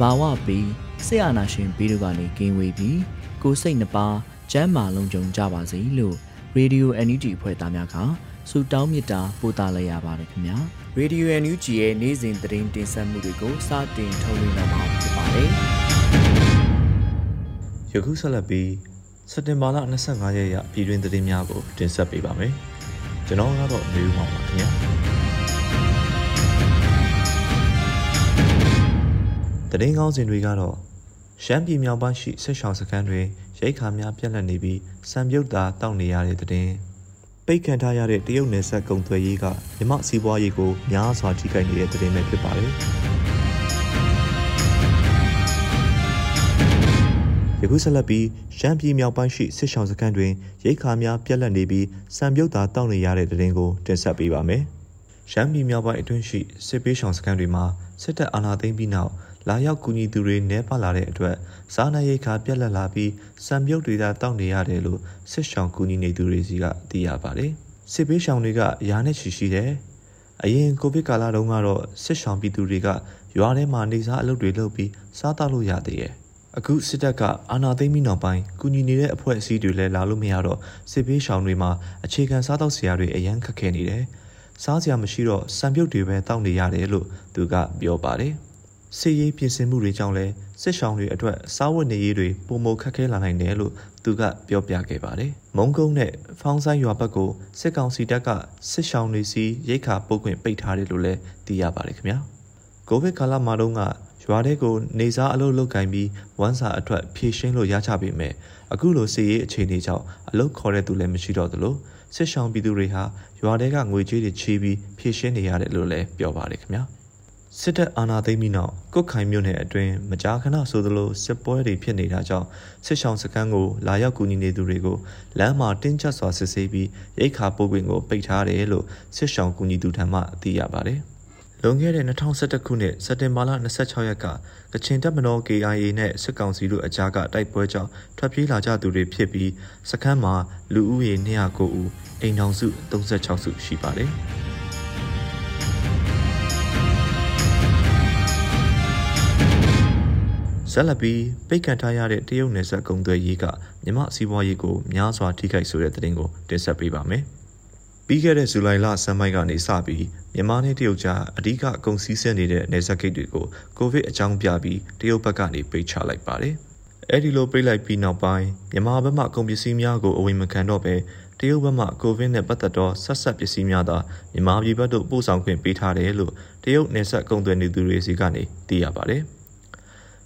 ဘာဝပြီးဆရာနာရှင်ပြီးတို့ကနေကင်းဝေးပြီးကိုယ်စိတ်နှပါကျမ်းမာလုံးကြုံကြပါစေလို့ Radio NUG အဖွဲ့သားများကဆုတောင်းမေတ္တာပို့သလိုက်ရပါတယ်ခင်ဗျာ Radio NUG ရဲ့နေ့စဉ်သတင်းတင်ဆက်မှုတွေကိုစတင်ထုတ်လွှင့်တော့မှာဖြစ်ပါတယ်ယခုဆက်လက်ပြီးစက်တင်ဘာလ25ရက်ရပြည်တွင်သတင်းများကိုတင်ဆက်ပေးပါမယ်။ကျွန်တော်ကတော့နေဦးမှာပါခင်ဗျာ။ သတင်းကောင်းစင်တွေကတော့ရှမ်းပြည်မြောက်ပိုင်းရှိဆက်ဆောင်စခန်းတွင်ရိတ်ခါများပြက်လက်နေပြီးစံပြုတ်တာတောက်နေရတဲ့သတင်းပိတ်ခံထားရတဲ့တရုတ်နယ်စပ်ကုံသွယ်ရေးကမြမစီးပွားရေးကိုများစွာထိခိုက်နေတဲ့သတင်းပဲဖြစ်ပါတယ်။ယခုဆက်လက်ပြီးရှမ်းပြည်မြောက်ပိုင်းရှိစစ်ဆောင်စခန်းတွင်ရိတ်ခါများပြက်လက်နေပြီးစံပြုတ်တာတောက်နေရတဲ့သတင်းကိုတင်ဆက်ပေးပါမယ်။ရှမ်းပြည်မြောက်ပိုင်းအတွင်းရှိစစ်ပေးဆောင်စခန်းတွေမှာစစ်တပ်အာဏာသိမ်းပြီးနောက် လာရောက်ကူညီသူတွေနှဲပါလာတဲ့အတွက်စားနပ်ရိက္ခာပြက်လက်လာပြီးစံပြုတ်တွေသာတောက်နေရတယ်လို့စစ်ဆောင်ကူညီနေသူတွေစီကသိရပါတယ်။စစ်ပေးဆောင်တွေကရာနဲ့ချီရှိတယ်။အရင်ကိုဗစ်ကာလတုန်းကတော့စစ်ဆောင်ပြည်သူတွေကရွာထဲမှာနေစားအလုပ်တွေလုပ်ပြီးစားတောက်လို့ရသေးတယ်။အခုစစ်တပ်ကအာဏာသိမ်းပြီးနောက်ပိုင်းကူညီနေတဲ့အဖွဲ့အစည်းတွေလည်းလာလို့မရတော့စစ်ပေးဆောင်တွေမှာအခြေခံစားတောက်စရာတွေအရန်ခက်ခဲနေတယ်။စားစရာမရှိတော့စံပြုတ်တွေပဲတောက်နေရတယ်လို့သူကပြောပါတယ်။ စစ်ရေးပြင်ဆင်မှုတွေကြောင့်လည်းစစ်ဆောင်တွေအတွက်စားဝတ်နေရေးတွေပုံမခက်ခဲလာနိုင်တယ်လို့သူကပြောပြခဲ့ပါတယ်။မုံကုန်းနဲ့ဖောင်းဆိုင်ရွာဘက်ကိုစစ်ကောင်စီတပ်ကစစ်ဆောင်တွေစီရိတ်ခါပုတ်ခွင့်ပိတ်ထားတယ်လို့လည်းသိရပါတယ်ခင်ဗျာ။ကိုဗစ်ကာလမှာတုန်းကရွာထဲကိုနေစားအလုပ်လုပ်ကင်ပြီးဝမ်းစာအထွက်ဖြည့်ရှင်းလို့ရချပေမဲ့အခုလိုစစ်ရေးအခြေအနေကြောင့်အလုပ်ခေါ်တဲ့သူလည်းမရှိတော့သလိုစစ်ဆောင်ပြည်သူတွေဟာရွာထဲကငွေကြေးတွေချေးပြီးဖြည့်ရှင်းနေရတယ်လို့လည်းပြောပါတယ်ခင်ဗျာ။ စစ်တပ်အာဏာသိမ်းပြီးနောက်ကုတ်ခိုင်မြို့နယ်အတွင်းမကြာခဏဆိုသလိုစစ်ပွဲတွေဖြစ်နေတာကြောင့်စစ်ဆောင်စခန်းကိုလာရောက်ကူညီနေသူတွေကိုလမ်းမှာတင်းကျပ်စွာစစ်ဆေးပြီးရိတ်ခါပို့ခွင့်ကိုပိတ်ထားတယ်လို့စစ်ဆောင်ကူညီသူထံမှသိရပါတယ်။လွန်ခဲ့တဲ့2021ခုနှစ်စက်တင်ဘာလ26ရက်ကကချင်တပ်မတော် KIA နဲ့စစ်ကောင်စီတို့အကြားကတိုက်ပွဲကြောင့်ထွက်ပြေးလာကြသူတွေဖြစ်ပြီးစခန်းမှာလူဦးရေ209ဦးအိမ်ထောင်စု36စုရှိပါတယ်။ ဆက်လက်ပြီးပိတ်ကန်ထားရတဲ့တရုတ်နယ်စပ်ကုံသွယ်ရေးကမြမစီးပွားရေးကိုများစွာထိခိုက်ဆိုတဲ့သတင်းကိုတင်ဆက်ပေးပါမယ်။ပြီးခဲ့တဲ့ဇူလိုင်လဆန်းပိုင်းကနေစပြီးမြန်မာနဲ့တရုတ်ကြားအဓိကကုန်စည်ဆင်းနေတဲ့နယ်စပ်ဂိတ်တွေကိုကိုဗစ်အကြောင်းပြပြီးတရုတ်ဘက်ကနေပိတ်ချလိုက်ပါတယ်။အဲဒီလိုပိတ်လိုက်ပြီးနောက်ပိုင်းမြန်မာဘက်မှကုန်ပစ္စည်းများကိုအဝင်မခံတော့ဘဲတရုတ်ဘက်မှကိုဗစ်နဲ့ပတ်သက်သောဆက်ဆက်ပစ္စည်းများသာမြန်မာပြည်ဘက်သို့ပို့ဆောင်ခွင့်ပေးထားတယ်လို့တရုတ်နယ်စပ်ကုန်သွယ်နေသူတွေစီကနေသိရပါတယ်။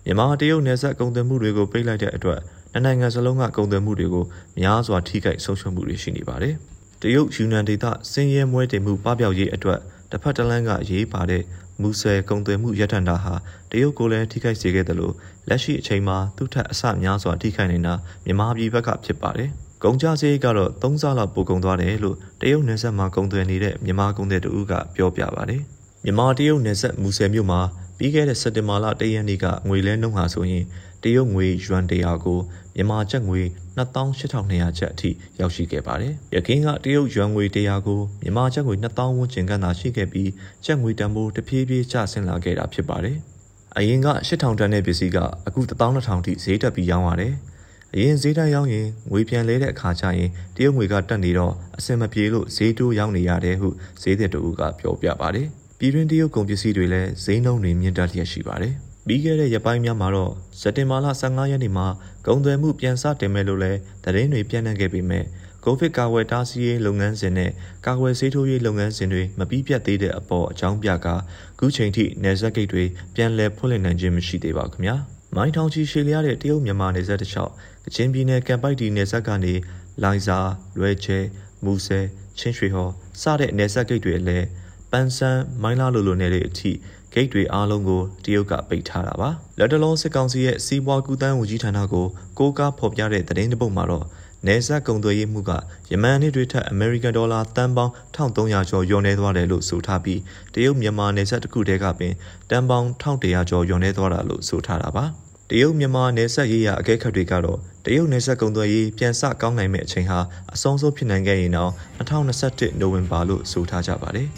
မြန်မာတရုတ်နယ်စပ်ကုန်သွယ်မှုတွေကိုပိတ်လိုက်တဲ့အတွက်နှစ်နိုင်ငံစလုံးကကုန်သွယ်မှုတွေကိုများစွာထိခိုက်ဆုံးရှုံးမှုတွေရှိနေပါတယ်။တရုတ်ယူနန်ဒေသစင်ရဲမွဲတင်မှုပပျောက်ရေးအတွက်တစ်ဖက်တစ်လမ်းကရေးပါတဲ့မူဆယ်ကုန်သွယ်မှုရပ်တန့်တာဟာတရုတ်ကိုလည်းထိခိုက်စေခဲ့တယ်လို့လက်ရှိအချိန်မှာသူ့ထက်အဆများစွာထိခိုက်နေတာမြန်မာပြည်ဘက်ကဖြစ်ပါတယ်။ကုန်ကြစရိတ်ကတော့3ဆလောက်ပိုကုန်သွားတယ်လို့တရုတ်နယ်စပ်မှာကုန်သွယ်နေတဲ့မြန်မာကုန်သည်တို့ကပြောပြပါတယ်။မြန်မာတရုတ်နယ်စပ်မူဆယ်မြို့မှာ ပြီးခဲ့တဲ့စက်တင်ဘာလ၁ရက်နေ့ကငွေလဲနှုန်းဟာဆိုရင်တရုတ်ငွေယွမ်တရာကိုမြန်မာကျပ်ငွေ28,200ကျပ်အထိရောက်ရှိခဲ့ပါတယ်။ယခင်ကတရုတ်ယွမ်ငွေတရာကိုမြန်မာကျပ်ငွေ2000ဝန်းကျင်ကသာရှိခဲ့ပြီးကျပ်ငွေတန်ဖိုးတဖြည်းဖြည်းကျဆင်းလာခဲ့တာဖြစ်ပါတယ်။အရင်က8000တန်တဲ့ပစ္စည်းကအခု12000ထိဈေးတက်ပြီးရောင်းရတယ်။အရင်ဈေးတက်ရောင်းရင်ငွေပြန်လဲတဲ့အခါကျရင်တရုတ်ငွေကတက်နေတော့အဆင်မပြေလို့ဈေးတိုးရောင်းနေရတယ်ဟုဈေးသည်တို့ကပြောပြပါတယ်။ ပြည်တွင်းတရုတ်ကုန်ပစ္စည်းတွေလည်းဈေးနှုန်းတွေမြင့်တက်လျက်ရှိပါတယ်။ပြီးခဲ့တဲ့ရက်ပိုင်းများမှာတော့စက်တင်ဘာလ15ရက်နေ့မှာကုန်သွယ်မှုပြန်စတင်မယ်လို့လည်းသတင်းတွေပြန့်နှံ့ခဲ့ပေမဲ့ကိုဗစ်ကာဝယ်တားဆီးရေးလုပ်ငန်းစဉ်နဲ့ကာကွယ်ဆေးထိုးရေးလုပ်ငန်းစဉ်တွေမပြီးပြတ်သေးတဲ့အပေါ်အကြောင်းပြကာခုချိန်ထိနယ်စပ်ဂိတ်တွေပြန်လည်ဖွင့်လှစ်နိုင်ခြင်းမရှိသေးပါခင်ဗျာမိုင်းထောင်ချီရှည်လျားတဲ့တရုတ်မြန်မာနယ်စပ်တစ်လျှောက်ကချင်ပြည်နယ်ကံပိုက်တီနယ်စပ်ကနေလိုင်ဇာလွယ်ချဲမူဆဲချင်းရွှေဟော်စတဲ့နယ်စပ်ဂိတ်တွေလည်း ပန်းစန်းမိုင်းလာလိုလိုနယ်တွေအထိဂိတ်တွေအားလုံးကိုတရုတ်ကပိတ်ထားတာပါလက်တလုံးစစ်ကောင်စီရဲ့စီးပွားကူးတန်းဝန်ကြီးဌာနကိုကိုးကားဖော်ပြတဲ့သတင်းတစ်ပုဒ်မှာတော့နယ်စပ်ကုန်သွယ်ရေးမှုကယမန်နှစ်တွေထက်အမေရိကန်ဒေါ်လာတန်ပေါင်း1300ကျော်လျော့နေသွားတယ်လို့ဆိုထားပြီးတရုတ်မြန်မာနယ်စပ်တစ်ခုတည်းကပင်တန်ပေါင်း1100ကျော်လျော့နေသွားတာလို့ဆိုထားတာပါတရုတ်မြန်မာနယ်စပ်ရေးရာအကဲခတ်တွေကတော့တရုတ်နယ်စပ်ကုန်သွယ်ရေးပြန်ဆကောင်းနိုင်မယ့်အချိန်ဟာအဆုံးဆုံးဖြစ်နိုင်ခဲ့ရင်တော့2021နိုဝင်ဘာလို့ဆိုထားကြပါတယ်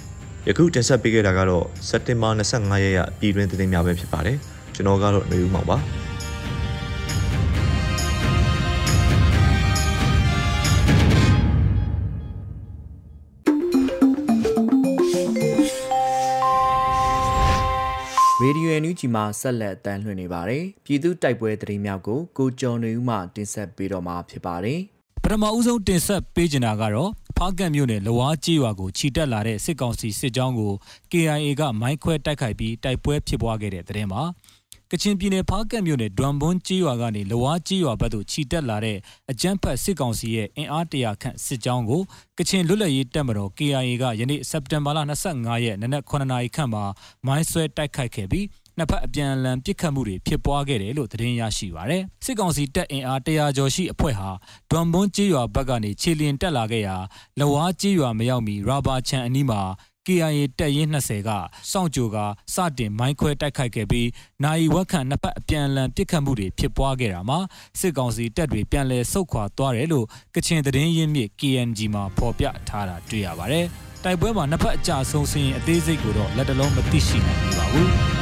ယခုတင်ဆက်ပေးခဲ့တာကတော့စက်တင်ဘာ25ရက်ရပြည်တွင်းသတင်းများပဲဖြစ်ပါတယ်ကျွန်တော်ကတော့နေဦးမောင်ပါရေဒီယိုအန်ယူဂျီမှာဆက်လက်အတန်းလွှင့်နေပါတယ်။ပြည်သူတိုက်ပွဲသတင်းများကိုကိုကျော်နေဦးမှတင်ဆက်ပေးတော့မှာဖြစ်ပါတယ်။ပထမဦးဆုံးတင်ဆက်ပေးချင်တာကတော့ ဖားကန့်မြို့နယ်လဝါကြီးရွာကိုခြိတက်လာတဲ့စစ်ကောင်စီစစ်ကြောင်းကို KIA ကမိုင်းခွဲတိုက်ခိုက်ပြီးတိုက်ပွဲဖြစ်ပွားခဲ့တဲ့သတင်းပါ။ကချင်ပြည်နယ်ဖားကတ်မြို့နယ်ဒွမ်ဘွန်းကြီးရွာကနေလဝါကြီးရွာဘက်သို့ခြိတက်လာတဲ့အကြမ်းဖက်စစ်ကောင်စီရဲ့အင်အားတရာခန့်စစ်ကြောင်းကိုကချင်လွတ်လပ်ရေးတပ်မတော် KIA ကယနေ့စက်တင်ဘာလ25ရက်နနက်9နာရီခန့်မှာမိုင်းဆွဲတိုက်ခိုက်ခဲ့ပြီး နှစ်ဖက်အပြန်အလှန်ပစ်ခတ်မှုတွေဖြစ်ပွားခဲ့တယ်လို့သတင်းရရှိပါရယ်စစ်ကောင်စီတပ်အင်အား100ကျော်ရှိအဖွဲ့ဟာဒွမ်ဘွန်းကြီးရွာဘက်ကနေခြေလျင်တက်လာခဲ့ရာလဝါကြီးရွာမရောက်မီရာဘာချန်အနီးမှာ KIA တပ်ရင်း20ကစောင့်ကြိုကစတင်မိုင်းခွဲတိုက်ခိုက်ခဲ့ပြီးနိုင်ဝက်ခန့်နှစ်ဖက်အပြန်အလှန်ပစ်ခတ်မှုတွေဖြစ်ပွားခဲ့တာမှာစစ်ကောင်စီတပ်တွေပြန်လည်ဆုတ်ခွာသွားတယ်လို့ကချင်သတင်းရင်းမြစ် KNG မှာဖော်ပြထားတာတွေ့ရပါတယ်။တိုက်ပွဲမှာနှစ်ဖက်အကြဆုံးစင်းအသေးစိတ်ကိုတော့လက်တလုံးမသိရှိနိုင်ပါဘူး။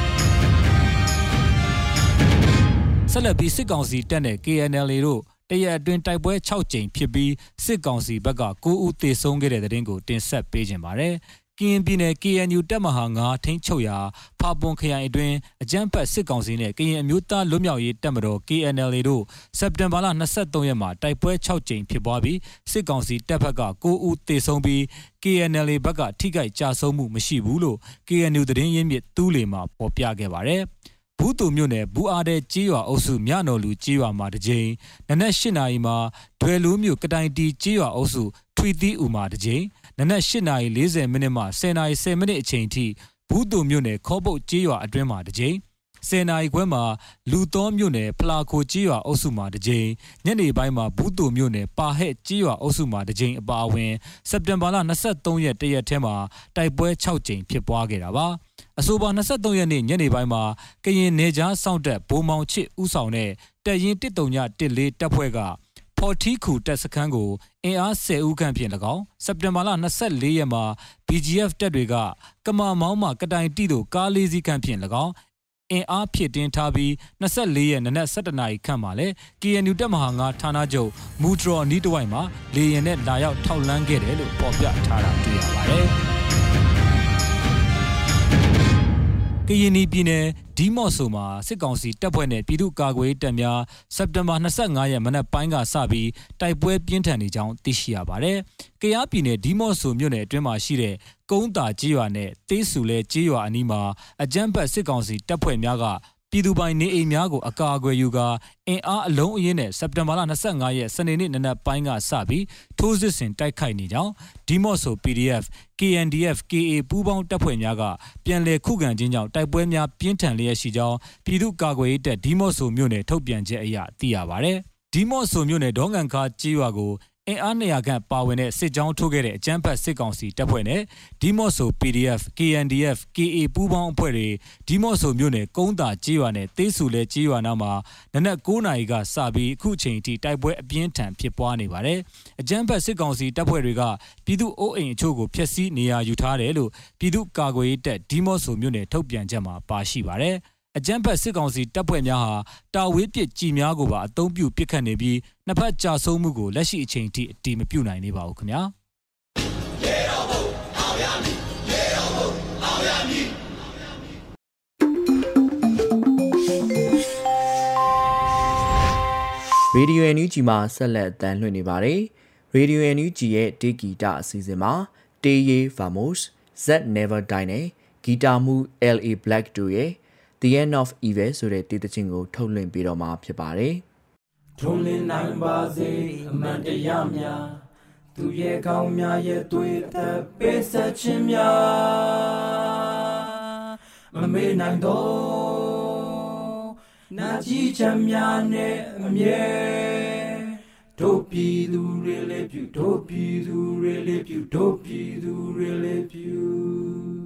ဆက်လက်ပြီးစစ်ကောင်စီတပ်နဲ့ KNL တို့တရက်အတွင်းတိုက်ပွဲ6ကြိမ်ဖြစ်ပြီးစစ်ကောင်စီဘက်က9ဦးသေဆုံးခဲ့တဲ့တဲ့တင်ကိုတင်ဆက်ပေးခြင်းပါတယ် ကရင်ပြည်နယ် KNU တပ်မဟာ9ထိန်းချုပ်ရာဖာပွန်ခရိုင်အတွင်းအကြမ်းဖက်စစ်ကောင်စီနဲ့ကရင်အမျိုးသားလွတ်မြောက်ရေးတပ်မတော် KNLA တို့စက်တင်ဘာလ23ရက်မှာတိုက်ပွဲ6ကြိမ်ဖြစ်ပွားပြီးစစ်ကောင်စီတပ်ဘက်က9ဦးသေဆုံးပြီး KNLA ဘက်ကထိခိုက်ကြဆုံးမှုမရှိဘူးလို့ KNU သတင်းရင်းမြစ်တူးလီမှာဖော်ပြခဲ့ပါတယ်။ဘူးတူမြို့နယ်ဘူးအားတဲ့ကြေးရွာအုပ်စုမြနော်လူကြေးရွာမှာတစ်ကြိမ်နနက်၈နာရီမှာဒွယ်လိုးမြို့ကတိုင်တီကြေးရွာအုပ်စုထွီသီးဦးမှာတစ်ကြိမ် နနက်8:40မိနစ်မှ10:10မိနစ်အချိန်ထိဘူးတုံမြို့နယ်ခေါပုတ်ကြေးရွာအတွင်းမှာတစ်ကြိမ်10နာရီခွဲမှာလူသောမြို့နယ်ဖလာခိုကြေးရွာအုပ်စုမှာတစ်ကြိမ်ညနေပိုင်းမှာဘူးတုံမြို့နယ်ပါဟဲ့ကြေးရွာအုပ်စုမှာတစ်ကြိမ်အပါအဝင်စက်တင်ဘာလ23ရက်တရက်ထဲမှာတိုက်ပွဲ6ကြိမ်ဖြစ်ပွားခဲ့တာပါအဆိုပါ23ရက်နေ့ညနေပိုင်းမှာကရင်နေကြားစောင့်တက်ဘိုးမောင်ချစ်ဥဆောင်တဲ့တပ်ရင်း139တပ်ဖွဲ့က ဖော်ထီခုတပ်စခန်းကိုအင်အား10ဦးခန့်ဖြင့်၎င်းစက်တင်ဘာလ24ရက်မှာ BGF တပ်တွေကကမာမောင်းမှကတိုင်တီတို့ကားလေးစီးခန့်ဖြင့်၎င်းအင်အားဖြစ်တင်ထားပြီး24ရက်နနက်7:00နာရီခန့်မှာလဲ KNU တပ်မဟာ9ဌာနချုပ်မူထရော်နီးတဝိုက်မှာလေရင်နဲ့လာရောက်ထောက်လန်းခဲ့တယ်လို့ပေါ်ပြထားတာတွေ့ရပါတယ်။ ရင်ပြည်နယ်ဒီမော့ဆိုမှာစစ်ကောင်စီတပ်ဖွဲ့နဲ့ပြည်သူ့ကာကွယ်ရေးတပ်များစက်တင်ဘာ25ရက်မနက်ပိုင်းကစပြီးတိုက်ပွဲပြင်းထန်နေကြောင်းသိရှိရပါတယ်။ကယားပြည်နယ်ဒီမော့ဆိုမြို့နယ်အတွင်းမှာရှိတဲ့ကုန်းတာကြီးရွာနဲ့တေးဆူလဲကြီးရွာအနီးမှာအကြမ်းဖက်စစ်ကောင်စီတပ်ဖွဲ့များက ပြည်သူပိုင်နေအိမ်များကိုအကာအကွယ်ယူကာအင်အားအလုံးအင်းနဲ့စက်တင်ဘာလ25ရက်စနေနေ့နနက်ပိုင်းကစပြီးထိုးစစ်ဆင်တိုက်ခိုက်နေကြောင်းဒီမော့ဆို PDF KNDF KA ပူးပေါင်းတပ်ဖွဲ့များကပြန်လည်ခုခံခြင်းကြောင့်တိုက်ပွဲများပြင်းထန်လျက်ရှိကြောင်းပြည်သူ့ကာကွယ်ရေးတပ်ဒီမော့ဆိုမြို့နယ်ထုတ်ပြန်ချက်အရသိရပါဗျ။ဒီမော့ဆိုမြို့နယ်ဒေါငန်ခါကြီးရွာကို အင်အား200ခန့်ပါဝင်တဲ့စစ်ကြောင်းထိုးခဲ့တဲ့အကြမ်းဖက်စစ်ကောင်စီတပ်ဖွဲ့နဲ့ဒီမော့ဆို PDF KNDF KA ပူးပေါင်းအဖွဲ့တွေဒီမော့ဆိုမြို့နယ်ကုန်းတာကြေးရွာနဲ့တေးဆူလဲကြေးရွာနားမှာနနက်9နာရီကစပြီးအခုချိန်ထိတိုက်ပွဲအပြင်းထန်ဖြစ်ပွားနေပါတယ်။အကြမ်းဖက်စစ်ကောင်စီတပ်ဖွဲ့တွေကပြည်သူအိုးအိမ်အချို့ကိုဖျက်ဆီးနေရာယူထားတယ်လို့ပြည်သူ့ကာကွယ်ရေးတပ်ဒီမော့ဆိုမြို့နယ်ထုတ်ပြန်ချက်မှာပါရှိပါတယ်။ အကြမ်းဖက်စစ်ကောင်စီတပ်ဖွဲ့များဟာတာဝေးပစ်ကြီးများကိုပါအုံပြုပစ်ခတ်နေပြီးနှစ်ဖက်ကြာဆုံးမှုကိုလက်ရှိအချိန်ထိအတိမပြုနိုင်နေပါဘူးခင်ဗျာရေတော်ဘုံအောင်ရမည်ရေတော်ဘုံအောင်ရမည်ရေဒီယို NUG မှာဆက်လက်အသံလွှင့်နေပါတယ်။ Radio NUG ရဲ့ဒေဂီတာအစီအစဉ်မှာတေးရေး Vamos Z Never Die နဲ့ဂီတာမှု LA Black တို့ရဲ့ The End of Evil ဆိုတဲ့တေးသချင်းကိုထုတ်လွှင့်ပေးတော့မှာဖြစ်ပါတယ်။ထုံးလင်းနိုင်ပါစေအမှန်တရားများသူရဲ့ကောင်းများရဲ့တွေ့တဲ့ပေးဆက်ခြင်းများမမေ့နိုင်တော့နာကြည့်ချမ်းများနဲ့အမြဲတို့ပြည်သူတွေလေးပြုတို့ပြည်သူတွေလေးပြုတို့ပြည်သူတွေလေးပြု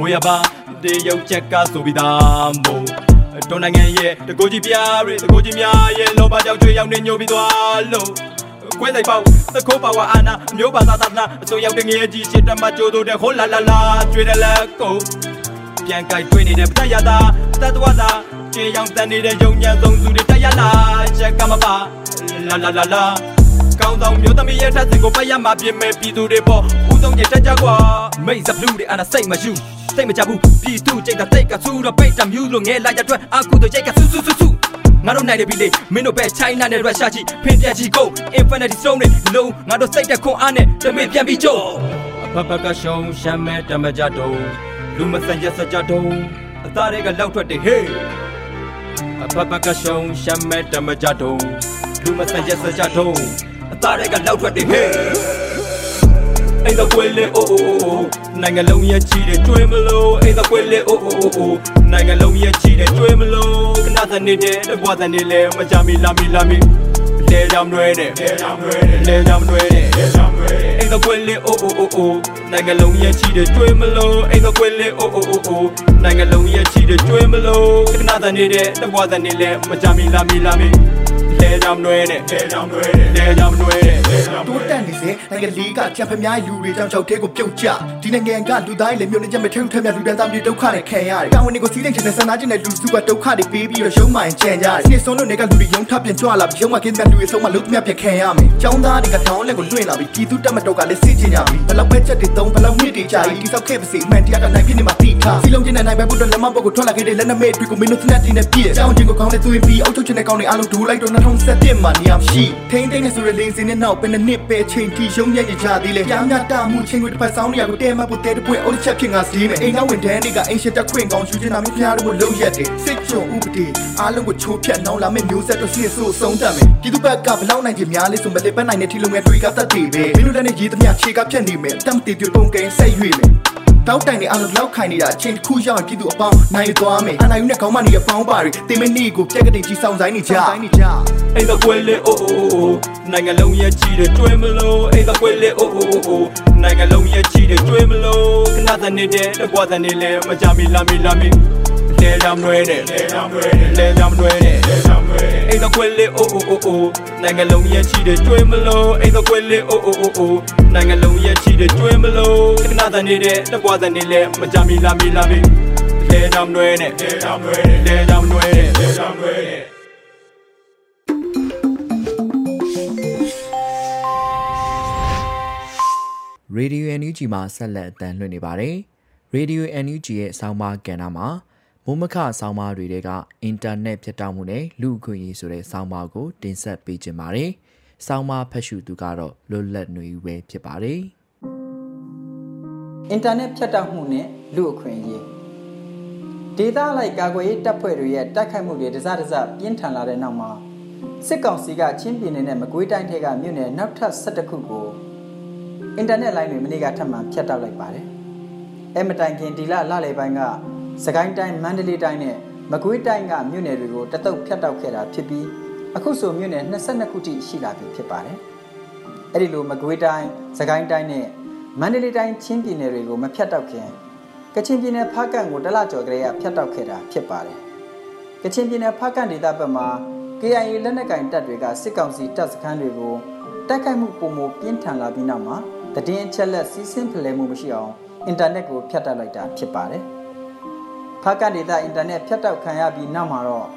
မွေရပါတရုတ်ချက်ကဆိုပြီးသားမို့တွန်းနိုင်ငံရဲ့တကိုကြီးပြားတွေတကိုကြီးများရဲ့လောဘကြောင့်ကျွေးရောက်နေညိုပြီးသွားလို့ခွဲလိုက်ပေါ့သခိုးပါဝါအာနာမျိုးပါသာသာနာအစိုးရောက်တဲ့ငရေကြီးရှစ်တမကြိုးတို့တဲ့ဟိုလာလာလာကျွေးတယ်လက်ကိုပြန်ကြိုက်တွေ့နေတဲ့ပတရတာတတ်တော်သာကျေရောင်တန်နေတဲ့ယုံညံဆုံးစုတွေတက်ရလာချက်ကမပါလာလာလာလာကောင်းဆောင်မျိုးသမီးရဲ့ထက်စင်ကိုပတ်ရမှာပြင်မဲ့ပြည်သူတွေပေါ့ဦးဆုံးကျတက်ကြကွာမိတ်စပလူတွေအာနာစိတ်မရှိ စိတ်မကြဘူးပြည်သူကြိတ်တာတိတ်ကဆူတော့ပိတ်တမျိုးလို့ငဲလိုက်ရအတွက်အခုတို့ကြိတ်ကဆူဆူဆူဆူငါတို့နိုင်တယ်ပြီလေမင်းတို့ပဲ China နဲ့ Russia ကြီးဖင်ပြက်ကြီးကို Infinity Stone တွေလုံးငါတို့စိတ်တက်ခွန်အားနဲ့တမေပြန်ပြီးကြို့အဖဖကရှုံးရှမ်းမဲ့တမကြတော့လူမဆန်ရက်စကြတော့အသားတွေကလောက်ထွက်တယ်ဟေးအဖဖကရှုံးရှမ်းမဲ့တမကြတော့လူမဆန်ရက်စကြတော့အသားတွေကလောက်ထွက်တယ်ဟေး အိမ်တော့ကွယ်လေအိုးအိုးအိုးနိုင်ငံလုံးရဲ့ချီတဲ့ကျွေးမလို့အိမ်တော့ကွယ်လေအိုးအိုးအိုးအိုးနိုင်ငံလုံးရဲ့ချီတဲ့ကျွေးမလို့ခဏစနေတဲ့တဘွားစနေလဲမကြမီလာမီလာမီလဲကြောင်ရွဲတဲ့လဲကြောင်ရွဲတဲ့လဲကြောင်ရွဲတဲ့လဲကြောင်ရွဲတဲ့အိမ်တော့ကွယ်လေအိုးအိုးအိုးအိုးနိုင်ငံလုံးရဲ့ချီတဲ့ကျွေးမလို့အိမ်တော့ကွယ်လေအိုးအိုးအိုးအိုးနိုင်ငံလုံးရဲ့ချီတဲ့ကျွေးမလို့ခဏစနေတဲ့တဘွားစနေလဲမကြမီလာမီလာမီ လဲကြောင်ရွဲတဲ့လဲကြောင်ရွဲတဲ့လဲကြောင်ရွဲတဲ့လဲကြောင်တိုးတက်နေစေနိုင်ငံလေးကချန်ပီယံများလူတွေကြောင့်ချောက်သေးကိုပြုတ်ကျဒီနိုင်ငံကလူသားတွေလည်းမျိုးနဲ့ချက်မထဲထက်မြလူတန်းသားမျိုးဒုက္ခနဲ့ခံရတယ်တာဝန်တွေကိုစီးတဲ့ချင်တဲ့ဆန္ဒကျင်တဲ့လူစုကဒုက္ခတွေပေးပြီးတော့ရုံးမှန်ကြံကြတယ်နေဆုံးလို့နေကလူတွေရုံးထပ်ပြန်ကြွလာပြီးရုံးမှကင်းတဲ့လူတွေဆုံးမလုံးသမျှပြန်ခံရမယ်ចောင်းသားတွေကတောင်းလက်ကိုလွှင့်လာပြီးပြည်သူတက်မတော်ကလည်းစစ်ချင်ကြပြီဘလောက်ပဲချက်တွေသုံးဘလောက်မြင့်တွေကြာကြီးတိဆောက်ခဲ့ပါစေအမှန်တရားကနိုင်ပြနေမှာတိထားစီလုံးချင်းနဲ့နိုင်ပဲဘုဒ္ဓလက်မပုတ်ကိုထွက်လာခဲ့တဲ့လက်နက်မဲ့တွေကိုမင်းတို့သနက်တင်နဲ့ပြည့်ចောင်းချင်းကိုကောင်းတဲ့သွေးပြီးအောက်ထုတ်ချင်တဲ့ကောင်းတွေအားလုံးဒူလိုက်တော့2017မှာနေရာရှိထိန်းသိမ်းနေဆိုတဲ့လင်းစင်းနဲ့နောက်ပဲနှစ်နှစ်ပဲချိန်တီရုံးရရကြသေးလေပြောင်းရတာမှုချင်းကိုတစ်ဖက်ဆောင်နေရကိုတဲမဖို့တဲတပွင့်အိုးချက်ဖြစ်ငါစီးမယ်အိမ်နောက်ဝင်တန်းတွေကအင်ရှက်တက်ခွင့်ကောင်းယူချင်တာမျိုးဖျားတို့ကိုလုံးရက်တယ်စစ်ကြုံဥပဒေအားလုံးကိုချိုးဖြတ်နှောင်းလာမယ့်မျိုးဆက်တို့စစ်ဆိုးဆုံးတတ်မယ်ပြည်သူဘက်ကဘလောက်နိုင်ချင်များလဲဆိုမလေးပတ်နိုင်တဲ့ထီလုံးငယ်တွေကသက်တည်ပဲမင်းတို့လည်းရေးသမျှခြေကဖြတ်နေမယ်တမ်းတည်ပြပုံကဲဆက်ရွေ့မယ် တောက်တိုင်နေအားလုံးလောက်ခိုင်နေတာအချိန်တစ်ခုရောက်ရင်ပြည်သူအပေါင်းနိုင်သွားမယ်အနာယူနဲ့ခေါင်းမနေရပေါင်းပါတွေတင်မနေကိုပြက်ကတိကြီးဆောင်ဆိုင်နေကြဆိုင်နေကြအိမ်တော့ကွယ်လေအိုးအိုးအိုးနိုင်ငံလုံးရဲ့ချီတဲ့ကျွေးမလို့အိမ်တော့ကွယ်လေအိုးအိုးအိုးနိုင်ငံလုံးရဲ့ချီတဲ့ကျွေးမလို့ခဏစနေတဲ့တပွားစနေလဲမကြမီလာမီလာမီလဲကြောင်ရွဲတဲ့လဲကြောင်ရွဲတဲ့လဲကြောင်ရွဲတဲ့လဲကြောင်ရွဲတဲ့အိမ်တော့ကွယ်လေအိုးအိုးအိုးအိုးနိုင်ငံလုံးရဲ့ချီတဲ့ကျွေးမလို့အိမ်တော့ကွယ်လေအိုးအိုးအိုးအိုးနိုင်ငံလုံးရဲ့ချီတဲ့ကျွေးမလို့ခဏ စနေတဲ့တပွားစနေလဲမကြမီလာမီလာမီလဲကြောင်ရွဲတဲ့လဲကြောင်ရွဲတဲ့လဲကြောင်ရွဲတဲ့လဲကြောင်ရွဲတဲ့ Radio NUG မှာဆက်လက်အသံလွှင့်နေပါတယ်။ Radio NUG ရဲ့ဆောင်းပါးကဏ္ဍမှာမိုးမခဆောင်းပါးတွေကအင်တာနက်ဖြတ်တောက်မှုနဲ့လူအခွင့်အရေးဆိုတဲ့ဆောင်းပါးကိုတင်ဆက်ပေးခြင်းပါတယ်။ဆောင်းပါးဖတ်ရှုသူကတော့လွတ်လပ်နေပဲဖြစ်ပါတယ်။ အင်တာနက်ဖြတ်တောက်မှုနဲ့လူအခွင့်အရေးဒေတာလိုက်ကာကွယ်ရေးတပ်ဖွဲ့တွေရဲ့တိုက်ခိုက်မှုတွေတစတစပြင်းထန်လာတဲ့နောက်မှာစစ်ကောင်စီကချင်းပြည်နယ်နဲ့မကွေးတိုင်းထဲကမြို့နယ်နောက်ထပ်12ခုကိုအင်တာနက်လိုင်းတွေမနေ့ကထပ်မံဖြတ်တောက်လိုက်ပါတယ်။အဲမတိုင်ခင်ဒီလလလယ်ပိုင်းကစကိုင်းတိုင်းမန္တလေးတိုင်းနဲ့မကွေးတိုင်းကမြို့နယ်တွေကိုတတုပ်ဖြတ်တောက်ခဲ့တာဖြစ်ပြီးအခုဆိုမြို့နယ်22ခုထိရှိလာပြီဖြစ်ပါတယ်။အဲဒီလိုမကွေးတိုင်းစကိုင်းတိုင်းနဲ့ မန္တလေးတိုင်းချင်းပြည်နယ်တွေကိုမဖြတ်တောက်ခင်ကချင်ပြည်နယ်ဖားကန့်ကိုတလကျော်ကလေးကဖြတ်တောက်ခဲ့တာဖြစ်ပါတယ်ကချင်ပြည်နယ်ဖားကန်ဒေသဘက်မှာ KIA လက်နက်ကင်တပ်တွေကစစ်ကောင်စီတပ်စခန်းတွေကိုတိုက်ခိုက်မှုပုံမပြင်းထန်လာပြီးနောက်မှာတည်င်းချက်လက်စီးဆင်းဖလှယ်မှုမရှိအောင်အင်တာနက်ကိုဖျက်တောက်လိုက်တာဖြစ်ပါတယ်။ဖားကန်ဒေသအင်တာနက်ဖျက်တောက်ခံရပြီးနောက်မှာတော့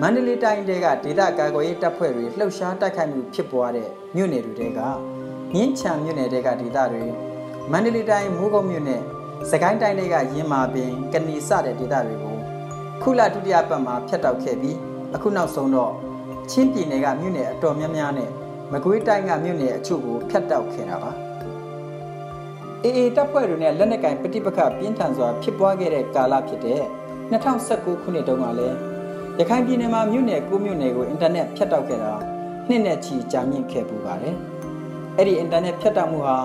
မန္တလေးတိုင်းတဲကဒေသကာကွယ်ရေးတပ်ဖွဲ့တွေလှုပ်ရှားတိုက်ခိုက်မှုဖြစ်ပွားတဲ့မြို့နယ်တွေက မြင်းချံမြို့နယ်တွေကဒေသတွေမန္တလေးတိုင်းမိုးကုတ်မြို့နယ်စကိုင်းတိုင်းတွေကရင်းမာပင်ကဏီစတဲ့ဒေသတွေကိုခုလဒုတိယပတ်မှာဖျက်တောက်ခဲ့ပြီးအခုနောက်ဆုံးတော့ချင်းပြည်နယ်ကမြို့နယ်အတော်များများနဲ့မကွေးတိုင်းကမြို့နယ်အချို့ကိုဖျက်တောက်ခဲ့တာပါအေအေတပ်ဖွဲ့တွေနဲ့လက်နက်ကင်ပဋိပက္ခပြင်းထန်စွာဖြစ်ပွားခဲ့တဲ့ကာလဖြစ်တဲ့2019ခုနှစ်တုန်းကလည်းရခိုင်ပြည်နယ်မှာမြို့နယ်၉မြို့နယ်ကိုအင်တာနက်ဖြတ်တောက်ခဲ့တာနှစ်နဲ့ချီကြာမြင့်ခဲ့ပူပါတယ်။ အဲ့ဒီအင်တာနက်ဖြတ်တောက်မှုဟာ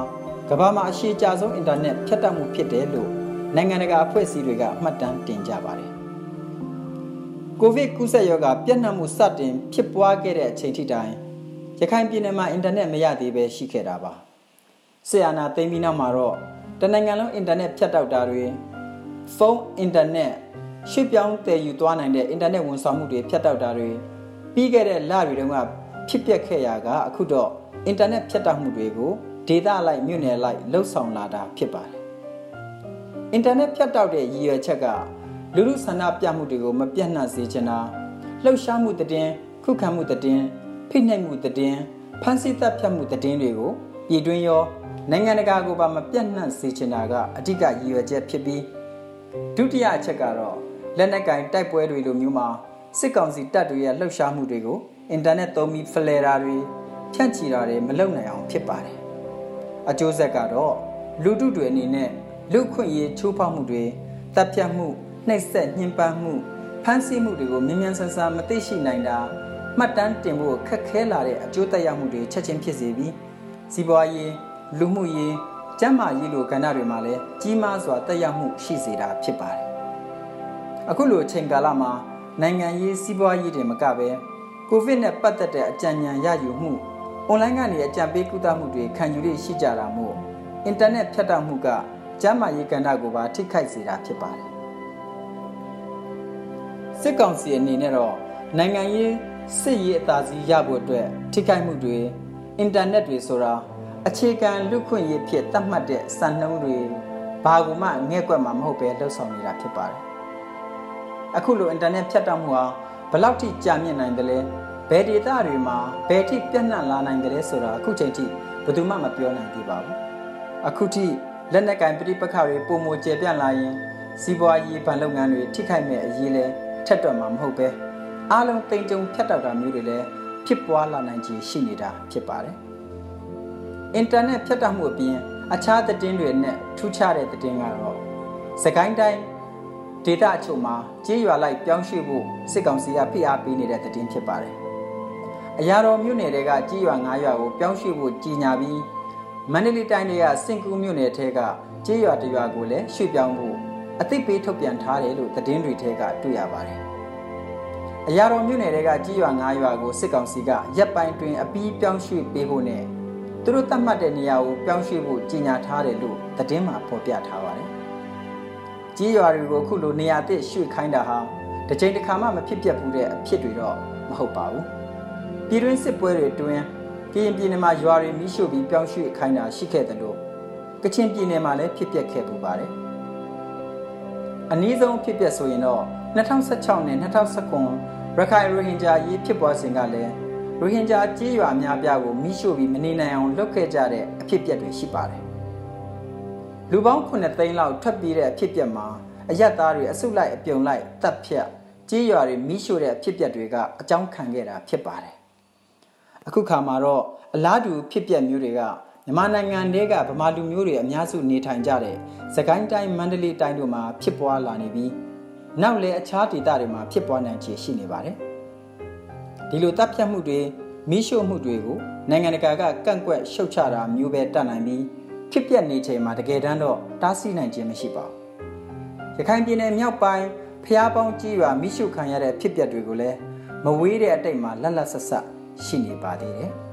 ကမ္ဘာမှာအရှိအကြဆုံးအင်တာနက်ဖြတ်တောက်မှုဖြစ်တယ်လို့နိုင်ငံတကာအဖွဲ့အစည်းတွေကမှတ်တမ်းတင်ကြပါတယ်။ကိုဗစ်ကူးစက်ရောဂါပြန့်နှံ့မှုစတင်ဖြစ်ပွားခဲ့တဲ့အချိန်ထိတိုင်ရခိုင်ပြည်နယ်မှာအင်တာနက်မရသေးပဲရှိခဲ့တာပါ။ဆီယနာသိမ်းပြီးနောက်မှာတော့တနိုင်ငံလုံးအင်တာနက်ဖြတ်တောက်တာတွေဖုန်းအင်တာနက်ရွှေ့ပြောင်းတည်ယူသွားနိုင်တဲ့အင်တာနက်ဝန်ဆောင်မှုတွေဖြတ်တောက်တာတွေပြီးခဲ့တဲ့လတွေတုန်းကဖြစ်ပျက်ခဲ့ရာကအခုတော့ အင်တာနက်ဖြတ်တောက်မှုတွေကိုဒေတာလိုက်မြို့နယ်လိုက်လှုပ်ဆောင်လာတာဖြစ်ပါတယ်။အင်တာနက်ဖြတ်တောက်တဲ့ရည်ရွယ်ချက်ကလူလူဆန္ဒပြမှုတွေကိုမပြတ်နှံ့စေချင်တာလှုပ်ရှားမှုတည်င်းခုခံမှုတည်င်းဖိနှိပ်မှုတည်င်းဖန်ဆီးတပ်ဖြတ်မှုတည်င်းတွေကိုပြည်တွင်းရောနိုင်ငံတကာကိုပါမပြတ်နှံ့စေချင်တာကအဓိကရည်ရွယ်ချက်ဖြစ်ပြီးဒုတိယအချက်ကတော့လက်နက်ကင်တိုက်ပွဲတွေလိုမျိုးမှာစစ်ကောင်စီတပ်တွေရဲ့လှုပ်ရှားမှုတွေကိုအင်တာနက်သုံးပြီးဖလှယ်တာတွေ ဖြန့်ချီတာတွေမလုပ်နိုင်အောင်ဖြစ်ပါတယ်။အကျိုးဆက်ကတော့လူထုတွေအနေနဲ့လူခွင့်ရေးချိုးဖောက်မှုတွေတပ်ဖြတ်မှုနှိပ်စက်ညှဉ်းပန်းမှုဖမ်းဆီးမှုတွေကိုမြ мян ဆန်းဆန်းမသိရှိနိုင်တာမှတ်တမ်းတင်ဖို့ခက်ခဲလာတဲ့အကျိုးသက်ရောက်မှုတွေချက်ချင်းဖြစ်စေပြီးစီးပွားရေးလူမှုရေးကျန်းမာရေးလိုကဏ္ဍတွေမှာလည်းကြီးမားစွာသက်ရောက်မှုရှိစေတာဖြစ်ပါတယ်အခုလိုအချိန်ကာလမှာနိုင်ငံရေးစီးပွားရေးတွေမကပဲကိုဗစ်နဲ့ပတ်သက်တဲ့အကြံဉာဏ်ရယူမှု အွန်လိုင်းကနေအကြံပေးကုသမှုတွေခံယူလို့ရှိကြတာမို့အင်တာနက်ဖြတ်တောက်မှုကကျန်းမာရေးကဏ္ဍကိုပါထိခိုက်စေတာဖြစ်ပါတယ်စစ်ကောင်စီအနေနဲ့တော့နိုင်ငံရေးစစ်ရေးအသာစီးရဖို့အတွက်ထိခိုက်မှုတွေအင်တာနက်တွေဆိုတာအခြေခံလူခွင့်ရေးဖြစ်သတ်မှတ်တဲ့စံနှုန်းတွေဘာကူမှငဲ့ကွက်မှာမဟုတ်ပဲလှုပ်ဆောင်နေတာဖြစ်ပါတယ်အခုလိုအင်တာနက်ဖြတ်တောက်မှုဟာဘယ်လောက်ထိကြာမြင့်နိုင်တယ်လဲ ဘယ်ဒေတာတွေမှာဘယ်ထိပြန့်နှံ့လာနိုင်တယ်လဲဆိုတာအခုချိန်ထိဘယ်သူမှမပြောနိုင်သေးပါဘူးအခုထိလက်နက်ကင်ပြိပခါတွေပုံမကျေပြန့်လာရင်စီးပွားရေးဗန်လုပ်ငန်းတွေထိခိုက်မဲ့အရေးလဲထက်တော့မှာမဟုတ်ပဲအားလုံးတိမ်ကြုံဖြတ်တောက်တာမျိုးတွေလည်းဖြစ်ပွားလာနိုင်ခြေရှိနေတာဖြစ်ပါတယ်အင်တာနက်ဖြတ်တောက်မှုအပြင်အခြားသတင်းတွေနဲ့ထူးခြားတဲ့သတင်းကတော့စကိုင်းတိုင်းဒေသအချို့မှာကြေးရွာလိုက်ပြောင်းရွှေ့ဖို့စစ်ကောင်စီကဖိအားပေးနေတဲ့သတင်းဖြစ်ပါတယ်။ အရာတော်မြို့နယ်တွေကကြေးရွာ9ရွာကိုပြောင်းရွှေ့ဖို့ကြီးညာပြီးမန္တလေးတိုင်းတွေကစင်ကူးမြို့နယ်ထဲကကြေးရွာတရွာကိုလည်းရွှေ့ပြောင်းဖို့အသိပေးထုတ်ပြန်ထားတယ်လို့သတင်းတွေထဲကတွေ့ရပါတယ်။အရာတော်မြို့နယ်တွေကကြေးရွာ9ရွာကိုစစ်ကောင်စီကရက်ပိုင်းတွင်အပီးပြောင်းရွှေ့ပေးဖို့နဲ့သူတို့သတ်မှတ်တဲ့နေရာကိုပြောင်းရွှေ့ဖို့ကြီးညာထားတယ်လို့သတင်းမှာဖော်ပြထားပါတယ်။ကြေးရွာတွေကိုခုလိုနေရာသစ်ရွှေ့ခိုင်းတာဟာတစ်ချိန်တစ်ခါမှမဖြစ်ပျက်ဘူးတဲ့အဖြစ်တွေတော့မဟုတ်ပါဘူး။ ပြည်တွင်းစစ်ပွဲတွေတွင်ကရင်ပြည်နယ်မှာရွာတွေမိရှို့ပြီးပြောင်းရွှေ့ခိုင်းတာရှိခဲ့တယ်လို့ကချင်ပြည်နယ်မှာလည်းဖြစ်ပျက်ခဲ့ပူပါတယ်။အနည်းဆုံးဖြစ်ပျက်ဆိုရင်တော့2016နဲ့2019ရခိုင်ရိုဟင်ဂျာရေးဖြစ်ပွားစဉ်ကလည်းရိုဟင်ဂျာကြေးရွာများပြားကိုမိရှို့ပြီးမနေနိုင်အောင်လုပ်ခဲ့ကြတဲ့အဖြစ်အပျက်တွေရှိပါတယ်။လူပေါင်း9သိန်းလောက်ထွက်ပြေးတဲ့အဖြစ်အပျက်မှာအယက်သားတွေအစုလိုက်အပြုံလိုက်တပ်ဖြတ်ကြေးရွာတွေမိရှို့တဲ့အဖြစ်အပျက်တွေကအကြောင်းခံခဲ့တာဖြစ်ပါတယ်။ အခုခါမှာတော့အလားတူဖြစ်ပျက်မျိုးတွေကမြန်မာနိုင်ငံတဲကဗမာလူမျိုးတွေအများစုနေထိုင်ကြတဲ့စကိုင်းတိုင်းမန္တလေးတိုင်းတို့မှာဖြစ်ပွားလာနေပြီးနောက်လည်းအခြားဒေသတွေမှာဖြစ်ပွားနိုင်ခြေရှိနေပါတယ်။ဒီလိုတပ်ဖြတ်မှုတွေမိရှို့မှုတွေကိုနိုင်ငံတကာကကန့်ကွက်ရှုတ်ချတာမျိုးပဲတတ်နိုင်ပြီးဖြစ်ပျက်နေချိန်မှာတကယ်တမ်းတော့တားဆီးနိုင်ခြင်းမရှိပါဘူး။ရခိုင်ပြည်နယ်မြောက်ပိုင်းဖျားပေါင်းကြီးရွာမိရှုခံရတဲ့ဖြစ်ပျက်တွေကိုလည်းမဝေးတဲ့အတိတ်မှာလက်လက်ဆက်ဆက် ရှိနေပါသေးတယ်။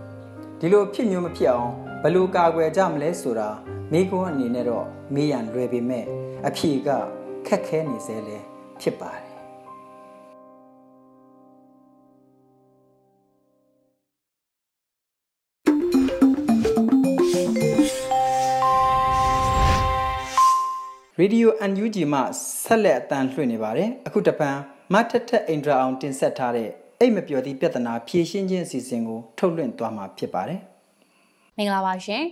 ဒီလိုဖြစ်မျိုးမဖြစ်အောင်ဘယ်လိုကာကွယ်ကြမလဲဆိုတာမိကွန်းအနေနဲ့တော့မေးရန်လွယ်ပေမဲ့အဖြေကခက်ခဲနေစေလဲဖြစ်ပါတယ်ရေဒီယို UNG မှဆက်လက်အတန်လွှင့်နေပါတယ်အခုတပံမတ်ထက်ထက်အင်ဒရာအောင်တင်ဆက်ထားတဲ့ အိတ်မပြောသည့်ပြဿနာဖြေရှင်းခြင်းအစီအစဉ်ကိုထုတ်လွှင့်သွားမှာဖြစ်ပါတယ်မင်္ဂလာပါရှင်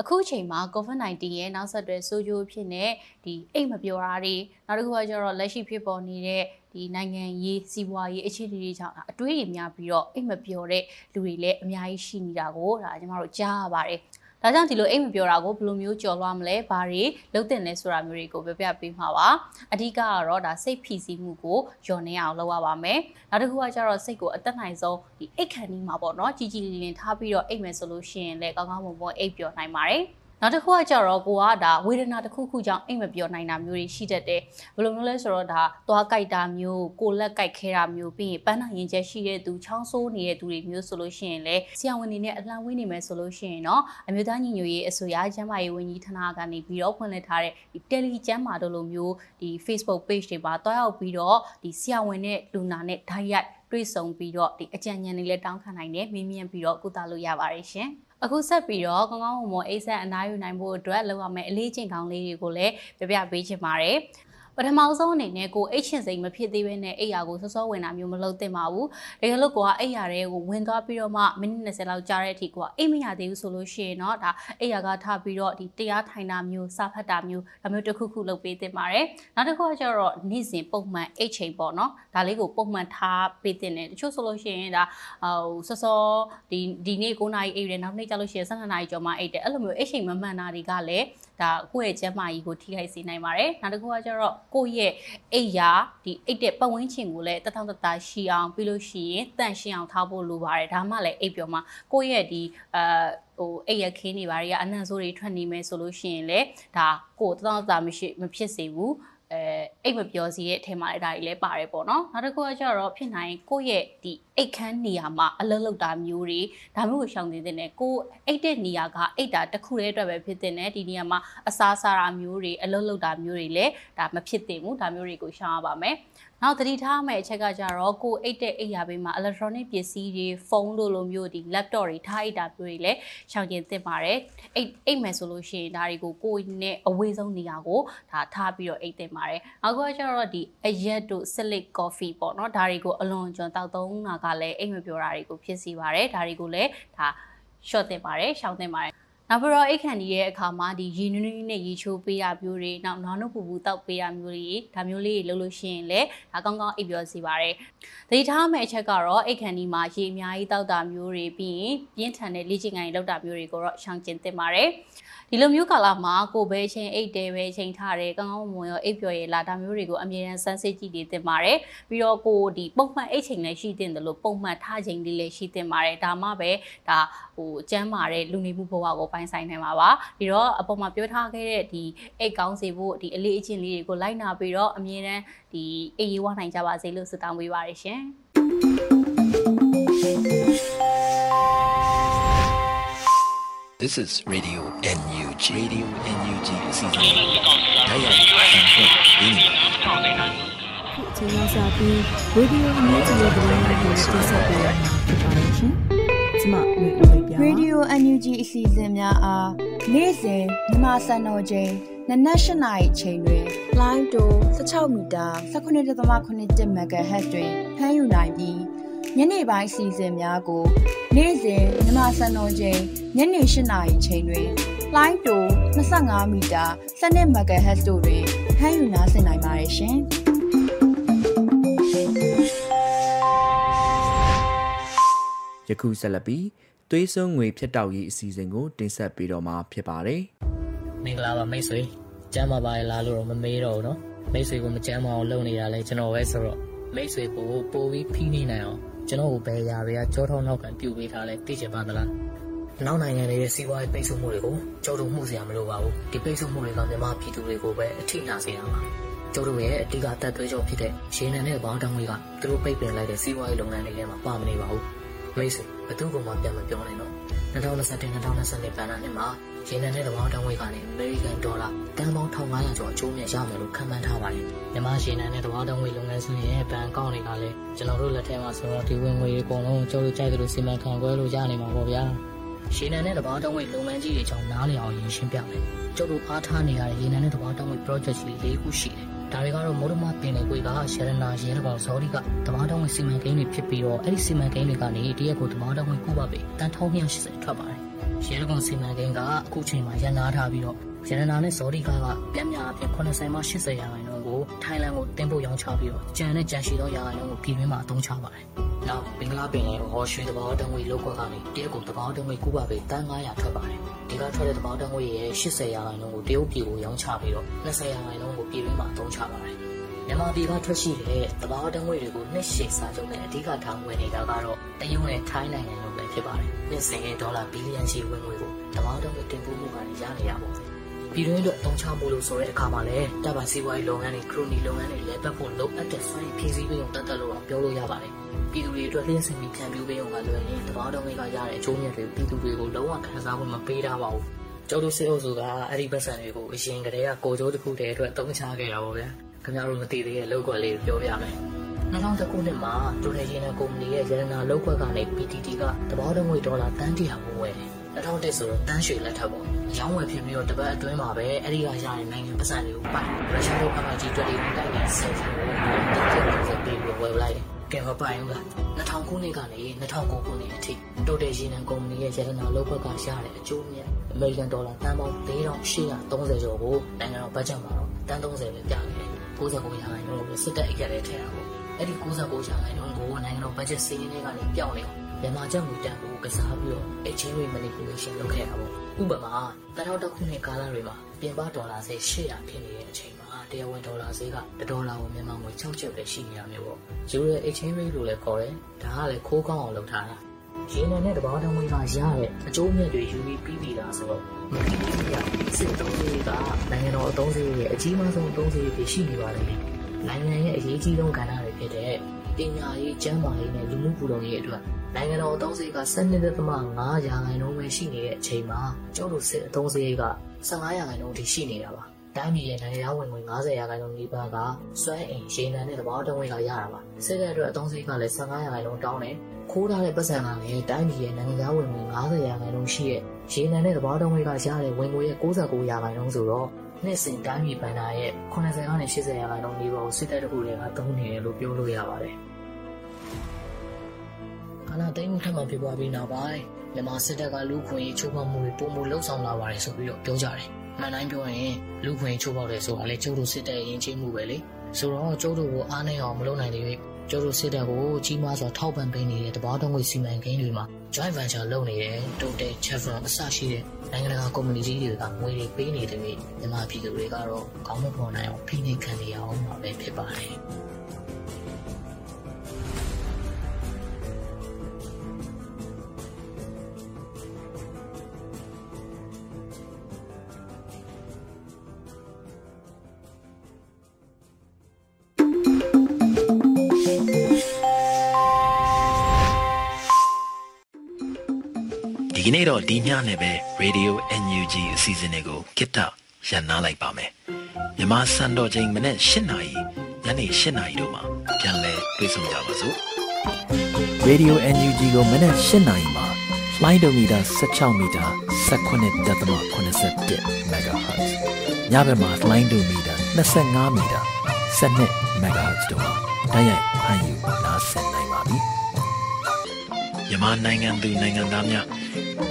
အခုချိန်မှာ COVID-19 ရဲ့နောက်ဆက်တွဲဆိုးကျိုးဖြစ်နေဒီအိတ်မပြောတာတွေနောက်တစ်ခုကကျတော့လက်ရှိဖြစ်ပေါ်နေတဲ့ဒီနိုင်ငံရေးစီးပွားရေးအခြေအနေတွေကြောင့်အတွေးတွေများပြီးတော့အိတ်မပြောတဲ့လူတွေလည်းအများကြီးရှိနေတာကိုဒါကျမတို့ကြားရပါတယ် ဒါကြောင့်ဒီလိုအိမ်မပြောတာကိုဘယ်လိုမျိုးကြော်လွှားမလဲဘာတွေလုပ်တင်လဲဆိုတာမျိုးတွေကိုပြောပြပေးမှာပါအဓိကကတော့ဒါစိတ်ဖိစီးမှုကိုညှော်နေအောင်လုပ်ရပါမယ်နောက်တစ်ခုကကျတော့စိတ်ကိုအသက်နိုင်ဆုံးဒီအိတ်ခန့်နီးမှာပေါ့နော်ကြီးကြီးလင်းလင်းထားပြီးတော့အိတ်မယ်ဆိုလို့ရှိရင်လည်းကောင်းကောင်းမွန်မွန်အိတ်ပြောနိုင်ပါတယ် နောက်တစ်ခုကကြတော့ကိုကဒါဝေဒနာတစ်ခုခုကြောင့်အိမ်မပြောနိုင်တာမျိုးတွေရှိတတ်တယ်ဘယ်လိုမျိုးလဲဆိုတော့ဒါသွားကြိုက်တာမျိုးကိုလက်ကြိုက်ခဲတာမျိုးပြီးရင်ပန်းနိုင်ရင်ချက်ရှိတဲ့သူချောင်းဆိုးနေတဲ့သူတွေမျိုးဆိုလို့ရှိရင်လည်းဆရာဝန်တွေနဲ့အလှမ်းဝင်းနေမယ်ဆိုလို့ရှိရင်တော့အမျိုးသားညီညွတ်ရေးအစိုးရကျန်းမာရေးဝန်ကြီးဌာနကနေပြီးတော့ဖွင့်လှစ်ထားတဲ့ဒီ Telegram မှာတို့လိုမျိုးဒီ Facebook page တွေမှာတွားရောက်ပြီးတော့ဒီဆရာဝန်နဲ့လူနာနဲ့ဓာတ်ရိုက်တွေ့ဆုံပြီးတော့ဒီအကြံဉာဏ်တွေလည်းတောင်းခံနိုင်တယ်မြင်မြင်ပြီးတော့ကုသလို့ရပါတယ်ရှင်။ အခုဆက်ပြီးတော့ကောင်းကောင်းမွန်မွန်အိတ်ဆက်အနားယူနိုင်ဖို့အတွက်လုပ်ရမယ့်အလေးချိန်ကောင်းလေးတွေကိုလည်းပြပြပေးချင်ပါတယ် ပထမဆုံးအနေနဲ့ကိုအိတ်ချင်စိမ်မဖြစ်သေးဘဲနဲ့အိယာကိုစောစောဝင်တာမျိုးမလုပ်သင့်ပါဘူး။တကယ်လို့ကိုကအိယာတွေကိုဝင်သွားပြီးတော့မှမိနစ်20လောက်ကြာတဲ့အထိကိုကအိတ်မရသေးဘူးဆိုလို့ရှိရင်တော့ဒါအိယာကထားပြီးတော့ဒီတရားထိုင်တာမျိုးစာဖတ်တာမျိုးဒါမျိုးတစ်ခုခုလုပ်ပေးသင့်ပါတယ်။နောက်တစ်ခုကကျတော့နေ့စဉ်ပုံမှန်အိတ်ချိန်ပေါ့နော်။ဒါလေးကိုပုံမှန်ထားပေးသင့်တယ်။တချို့ဆိုလို့ရှိရင်ဒါဟိုစောစောဒီဒီနေ့9နာရီအိတ်တယ်နောက်နေ့ကျလို့ရှိရင်12နာရီကျော်မှအိတ်တယ်။အဲ့လိုမျိုးအိတ်ချိန်မမှန်တာတွေကလည်းဒါကိုယ့်ရဲ့ကျန်းမာရေးကိုထိခိုက်စေနိုင်ပါတယ်။နောက်တစ်ခုကကျတော့ ကိုယ့်ရဲ့အိတ်ရာဒီအိတ်တဲ့ပတ်ဝန်းကျင်ကိုလည်းတထောင်တတာရှိအောင်ပြီးလို့ရှိရင်တန့်ရှင်းအောင်ထားဖို့လိုပါတယ်ဒါမှလည်းအိတ်ပြောမှာကိုယ့်ရဲ့ဒီအာဟိုအိတ်ရခင်းနေပါတွေကအနံ့ဆိုးတွေထွက်နေမယ်ဆိုလို့ရှိရင်လည်းဒါကိုယ်တထောင်တတာမရှိမဖြစ်စေဘူး အဲအိတ်မပြောစီရဲ့အထက်မှာလည်းဒါတွေလည်းပါတယ်ပေါ့နော်နောက်တစ်ခုကကျတော့ဖြစ်နိုင်ကိုယ့်ရဲ့ဒီအိတ်ခမ်းနေရာမှာအလုပ်လုပ်တာမျိုးတွေဒါမျိုးကိုရှောင်နေတဲ့နဲ့ကိုအိတ်တဲ့နေရာကအိတ်တာတစ်ခုတည်းအတွက်ပဲဖြစ်တဲ့နဲ့ဒီနေရာမှာအစားစားတာမျိုးတွေအလုပ်လုပ်တာမျိုးတွေလည်းဒါမဖြစ်သင့်ဘူးဒါမျိုးတွေကိုရှောင်ရပါမယ် နောက်သတိထားမယ့်အချက်ကကြတော့ကိုအိတ်တဲ့အိတ်ရာဘေးမှာ electronic ပစ္စည်းတွေဖုန်းတို့လိုမျိုးဒီ laptop တွေထားအိတ်တာမျိုးတွေလည်းရှောင်ကျင်သင့်ပါတယ်အိတ်အိတ်မယ်ဆိုလို့ရှိရင်ဒါတွေကိုကိုနဲ့အဝေးဆုံးနေရာကိုဒါထားပြီးတော့အိတ်သင့်ပါတယ်နောက်ကကျတော့ဒီအရက်တို့ slick coffee ပေါ့နော်ဒါတွေကိုအလွန်ကျွံတောက်သုံးတာကလည်းအိတ်မပြောတာတွေကိုဖြစ်စီပါတယ်ဒါတွေကိုလည်းဒါ short တင်ပါတယ်ရှောင်တင်ပါတယ် နောက်ပြီးတော့အိတ်ခန်ဒီရဲ့အခါမှာဒီရေနွေးနွေးနဲ့ရေချိုးပေးတာမျိုးတွေနောက်နောင်နှုတ်ပူပူတောက်ပေးတာမျိုးတွေဒါမျိုးလေးတွေလုပ်လို့ရှိရင်လည်းဒါကောင်းကောင်းအိပ်ပျော်စေပါတယ်။သတိထားမယ့်အချက်ကတော့အိတ်ခန်ဒီမှာရေအများကြီးတောက်တာမျိုးတွေပြီးရင်ပြင်းထန်တဲ့လေ့ကျင့်ခန်းတွေလုပ်တာမျိုးတွေကိုတော့ရှောင်ကျဉ်သင့်ပါတယ်။ဒီလိုမျိုးကာလမှာကိုပဲချင်းအိတ်တဲပဲချိန်ထားတယ်ကောင်းကောင်းမွန်ရောအိပ်ပျော်ရလာဒါမျိုးတွေကိုအမြဲတမ်းစမ်းစစ်ကြည့်နေသင့်ပါတယ်ပြီးတော့ကိုဒီပုံမှန်အိတ်ချိန်လည်းရှိသင့်တယ်လို့ပုံမှန်ထားချိန်လေးလည်းရှိသင့်ပါတယ်ဒါမှပဲဒါဟိုကျမ်းမာတဲ့လူနေမှုဘဝကိုပိုင်ဆိုင်နိုင်မှာပါပြီးတော့အပေါ်မှာပြောထားခဲ့တဲ့ဒီအိတ်ကောင်းစေဖို့ဒီအလေးအကျင့်လေးတွေကိုလိုက်နာပြီးတော့အမြဲတမ်းဒီအေးရေးဝနိုင်ကြပါစေလို့ဆုတောင်းပေးပါရရှင် This is Radio NUG. Radio NUG အစီအစဉ်။ဒါရိုက်ဆန်ဖွင့်ပြီးနေပါခုအချိန်ရောက်စပြီးဝီဒီယိုအမျိုးကြီးရဲ့ဗီဒီယိုကိုတင်ဆက်ပေးရမှာဖြစ်ပါတယ်ရှင်။ကျမဝေဝေပြ။ Radio NUG အစီအစဉ်များအားနေ့စဉ်မြန်မာစံတော်ချိန်နနက်၈နာရီချိန်တွင် line to 16မီတာ19.8 MHz တွင်ဖမ်းယူနိုင်ပြီး ညနေပိုင်းစီစဉ်များကိုနေ့စဉ်မြန်မာစံတော်ချိန်ညနေ၈နာရီချိန်တွင်လိုင်းတို25မီတာ12 MHz တို့တွင်ဖမ်းယူနားဆင်နိုင်ပါတယ်ရှင်။ယခုဆက်လက်ပြီးသွေးစွန်းငွေဖြတ်တောက်ရေးအစီအစဉ်ကိုတင်ဆက်ပေးတော့မှာဖြစ်ပါတယ်။မင်္ဂလာပါမိတ်ဆွေ။ကျမ်းမာပါရဲ့လားလို့တော့မမေးတော့ဘူးနော်။မိတ်ဆွေကိုမကျမ်းမာအောင်လုပ်နေတာလဲကျွန်တော်ပဲဆိုတော့မိတ်ဆွေကိုပို့ပြီးဖိနေနိုင်အောင် ကျွန်တော်ကိုဘယ်ရာတွေကကြောထောက်နောက်ခံပြုတ်ပေးထားလဲသိချင်ပါသလားနောက်နိုင်ငံတွေရဲ့စီးပွားရေးပိတ်ဆို့မှုတွေကိုကျုပ်တို့မှုစရာမလိုပါဘူးဒီပိတ်ဆို့မှုတွေကမြန်မာပြည်သူတွေကိုပဲအထိနာစေတာပါကျုပ်တို့ရဲ့အတိကအသက်သွေးကြောဖြစ်တဲ့ရေနံနဲ့ဘောင်းတောင်တွေကသူတို့ပိတ်ပင်လိုက်တဲ့စီးပွားရေးလုပ်ငန်းတွေထဲမှာပါမနေပါဘူးမိတ်ဆွေဘသူကမှပြန်မပြောနိုင်တော့2021-2022ဘဏ္ဍာနှစ်မှာ ရေနံနဲ့တဘောင်းတောင်ဝေးကနေအမေရိကန်ဒေါ်လာတန်ပေါင်း1500ကျော်အကျိုးမြတ်ရမယ်လို့ခန့်မှန်းထားပါတယ်မြန်မာရေနံနဲ့တဘောင်းတောင်ဝေးလုပ်ငန်းစုရဲ့ဘဏ်အကောင့်တွေကလည်းကျွန်တော်တို့လက်ထဲမှာဆိုတော့ဒီဝင်ငွေအကုန်လုံးကျုပ်တို့ကြိုက်သလိုစီမံခန့်ခွဲလို့ရနေမှာပေါ့ဗျာရေနံနဲ့တဘာတောင်းဝိတ်လုပ်ငန်းကြီးတွေအကြောင်းနားလည်အောင်ရင်ရှင်းပြမယ်ကျုပ်တို့အားထားနေရတဲ့ရေနံနဲ့တဘာတောင်းဝိတ် project ကြီး၄ခုရှိတယ်ဒါတွေကတော့မိုးဒမပင်လေကွေကရှရနာရဲကောင်ဇော်ဒီကတဘာတောင်းဝိတ်စီမံကိန်းတွေဖြစ်ပြီးတော့အဲ့ဒီစီမံကိန်းတွေကနေတရက်ကိုတဘာတောင်းဝိတ်ကူပါပဲတန်1280ထွက်ပါတယ် ရဲကောင်စီမံကိန်းကအခုချိန်မှာရန်နာထားပြီးတော့ရတနာနဲ့ဇော်ဒီကာကပြန်များအဖြစ်80မှ80ရာခိုင်နှုန်းကိုထိုင်းလန်ကိုတင်ပို့ရောင်းချပြီးတော့ကြံနဲ့ကြံရှိသောရာခိုင်နှုန်းကိုပြည်တွင်းမှာအသုံးချပါတယ်။နောက်ဘင်္ဂလားပင်လယ်ဟောရွှေတဘောတံငွေလောက်ကွက်ကနေတရုတ်ကိုတဘောတံငွေကူပါပေတန်း900ထွက်ပါတယ်။ဒီကထွက်တဲ့တဘောတံငွေရဲ့80ရာခိုင်နှုန်းကိုတရုတ်ပြည်ကိုရောင်းချပြီးတော့20ရာခိုင်နှုန်းကိုပြည်တွင်းမှာအသုံးချပါတယ်။ မြန်မာပြည်ကထွက်ရှိတဲ့တဘောတံငွေတွေကိုနှစ်ရှည်စာချုပ်နဲ့အဓိကထားဝင်နေတာကတော့တရုတ်နဲ့ထိုင်းနိုင်ငံတို့ပဲဖြစ်ပါတယ်။နှစ်စဉ်ဒေါ်လာဘီလီယံရှိဝင်ငွေကိုတဘောတံငွေတင်ပို့မှုကနေရနေရပါဘူး။ပြည်တွင်းအတွက်အသုံးချမှုလို့ဆိုတဲ့အခါမှာလည်းတပ်ပါစီးပွားရေးလုပ်ငန်းတွေခရိုနီလုပ်ငန်းတွေလည်းပတ်ဖို့လိုအပ်တဲ့စွမ်းရည်ဖြည့်ဆည်းပေးုံတတ်တတ်လို့အောင်ပြောလို့ရပါတယ်။ပြည်သူတွေအတွက်လင်းစင်ပြီးဖြန့်ဖြူးပေးုံကလွယ်ရင်တဘောတော်တွေကရတဲ့အကျိုးမြတ်တွေပြည်သူတွေကိုလုံးဝခံစားဖို့မပေးတာပါဘူး။ကျောက်တို့စေအုပ်စုကအဲ့ဒီပတ်စံတွေကိုအရင်ကတည်းကကိုကျိုးတစ်ခုတည်းအတွက်အသုံးချခဲ့တာပေါ့ဗျာ။ ခင်ဗျားတို့မသိသေးတဲ့လောက်ကွက်လေးပြောပြမယ်။2000ခုနှစ်မှာဒိုနေဂျင်နယ်ကုမ္ပဏီရဲ့ရတနာလောက်ကွက်ကနေ PTT ကတဘောတော်ငွေဒေါ်လာတန်းတရာဝင်ဝယ်တယ်။2010ဆိုတော့တန်းရွှေလက်ထပ်ပေါ့။ရောင်းဝယ်ဖြစ်ပြီးတော့တပတ်အတွင်းမှာပဲအဲ့ဒီကရတဲ့နိုင်ငံပတ်စံတွေကိုပိုက်ရုရှားတို့အမကြီးတွေ့တဲ့နိုင်ငံဆယ်စီကိုတက်တက်ပြီးဝယ်လိုက်တယ်။ကဲမပိုင်ဘူးလား2000ခုနှစ်ကနေ2009ခုနှစ်အထိတိုတယ်ရေနံကုမ္ပဏီရဲ့ရတနာလောက်ဘက်ကရတဲ့အကျိုးမြတ်အမေရိကန်ဒေါ်လာတန်ပေါင်း4830ကျော်ကိုနိုင်ငံတော်ဘတ်ဂျက်မှာတော့တန်30ပဲပြခဲ့တယ် 69ရာခိုင်နှုန်းကိုစစ်တပ်အရက်ထဲထည့်တာပေါ့အဲ့ဒီ69ရာခိုင်နှုန်းကိုနိုင်ငံတော်ဘတ်ဂျက်စီးရင်တွေကနေပြောင်းနေအောင်မြန်မာကျပ်ငွေတန်ဖိုးကစားပြီးတော့ exchange rate manipulation လုပ်ခဲ့တာပေါ့ဥပမာ2000ခုနှစ်ကာလတွေမှာပြင်ပဒေါ်လာဈေး800ဖြစ်နေတဲ့အချိန်မှာတရားဝင်ဒေါ်လာဈေးကဒေါ်လာကိုမြန်မာငွေ6ကျပ်ပဲရှိနေရမျိုးပေါ့ euro exchange rate လို့လည်းခေါ်တယ်ဒါကလည်းခိုးကောင်းအောင်လုပ်ထားတာ ရင်းနဲ့တဘာတံငွေကရတဲ့အကျိုးမြတ်တွေယူပြီးပြီးပြီလားဆိုတော့မပြီးဘူးရစစ်တုံးတွေကနိုင်ငံတော်အသုံးစရိတ်ရဲ့အကြီးမားဆုံးအသုံးစရိတ်တွေရှိနေပါတယ်နိုင်ငံရဲ့အရေးကြီးဆုံးကဏ္ဍတွေဖြစ်တဲ့ပညာရေးကျန်းမာရေးနဲ့လူမှုပူလုံရေးအတွက်နိုင်ငံတော်အသုံးစရိတ်က12.5ရာခိုင်နှုန်းပဲရှိနေတဲ့အချိန်မှာကျောင်းတို့စစ်အသုံးစရိတ်က15ရာခိုင်နှုန်းထိရှိနေတာပါ တိုင်းပြည်ရဲ့နိုင်ငံသားဝင်ငွေ90ရာခိုင်နှုန်းနီးပါးကစွမ်းအင်ရေနံနဲ့သဘာဝတံငွေကရတာပါစစ်တဲ့အတွက်အသုံးစရိတ်ကလည်း15ရာခိုင်နှုန်းတောင်းတယ်ခိုးထားတဲ့ပတ်စံကလည်းတိုင်းပြည်ရဲ့နိုင်ငံသားဝင်ငွေ90ရာခိုင်နှုန်းရှိရဲ့ရေနံနဲ့သဘာဝတံငွေကရတဲ့ဝင်ငွေရဲ့69ရာခိုင်နှုန်းဆိုတော့နှစ်စဉ်တိုင်းပြည်ဘဏ္ဍာရဲ့80ကနေ80ရာခိုင်နှုန်းနီးပါးကိုစစ်တပ်တခုတွေကသုံးနေတယ်လို့ပြောလို့ရပါတယ်အာနာသိန်းမှုထပ်မံဖြစ်ပွားပြီးနောက်ပိုင်းမြန်မာစစ်တပ်ကလူခွင့်ရေးချိုးဖောက်မှုတွေပုံမလှုပ်ဆောင်လာပါတယ်ဆိုပြီးတော့ပြောကြတယ်။ မှန်တိုင်းပြောရင်လူခွင့်ရေးချိုးဖောက်တယ်ဆိုတာလေကျုပ်တို့စစ်တပ်ရဲ့ရင်ချင်းမှုပဲလေ။ဆိုတော့ကျုပ်တို့ကိုအားနဲ့အောင်မလုပ်နိုင်သေးဘူး။ကျုပ်တို့စစ်တပ်ကိုကြီးမားစွာထောက်ပံ့ပေးနေတဲ့တဘာတော်ငွေစီမံကိန်းတွေမှာ joint venture လုပ်နေတဲ့ Total Chevron အစရှိတဲ့နိုင်ငံတကာကုမ္ပဏီကြီးတွေကငွေတွေပေးနေတဲ့မြန်မာပြည်သူတွေကတော့ကောင်းမပေါ်နိုင်အောင်ဖိနှိပ်ခံနေရအောင်မှာပဲဖြစ်ပါတယ်။ တော့ဒီညနဲ့ပဲ Radio NUG အစီအစဉ်လေးကိုကိတ္တရန်နာလိုက်ပါမယ်မြမစံတော်ချိန်မနေ့၈နာရီညနေ၈နာရီတို့မှာပြန်လည်တွေ့ဆုံကြပါစို့ Radio NUG ကိုမနက်၈နာရီမှာလိုင်းဒိုမီတာ16မီတာ19.87 MHz ညဘက်မှာလိုင်းဒိုမီတာ25မီတာ12 MHz တို့မှာတိုက်ရိုက်ဖမ်းယူနားဆင်နိုင်ပါပြီမြမနိုင်ငံသူနိုင်ငံသားများ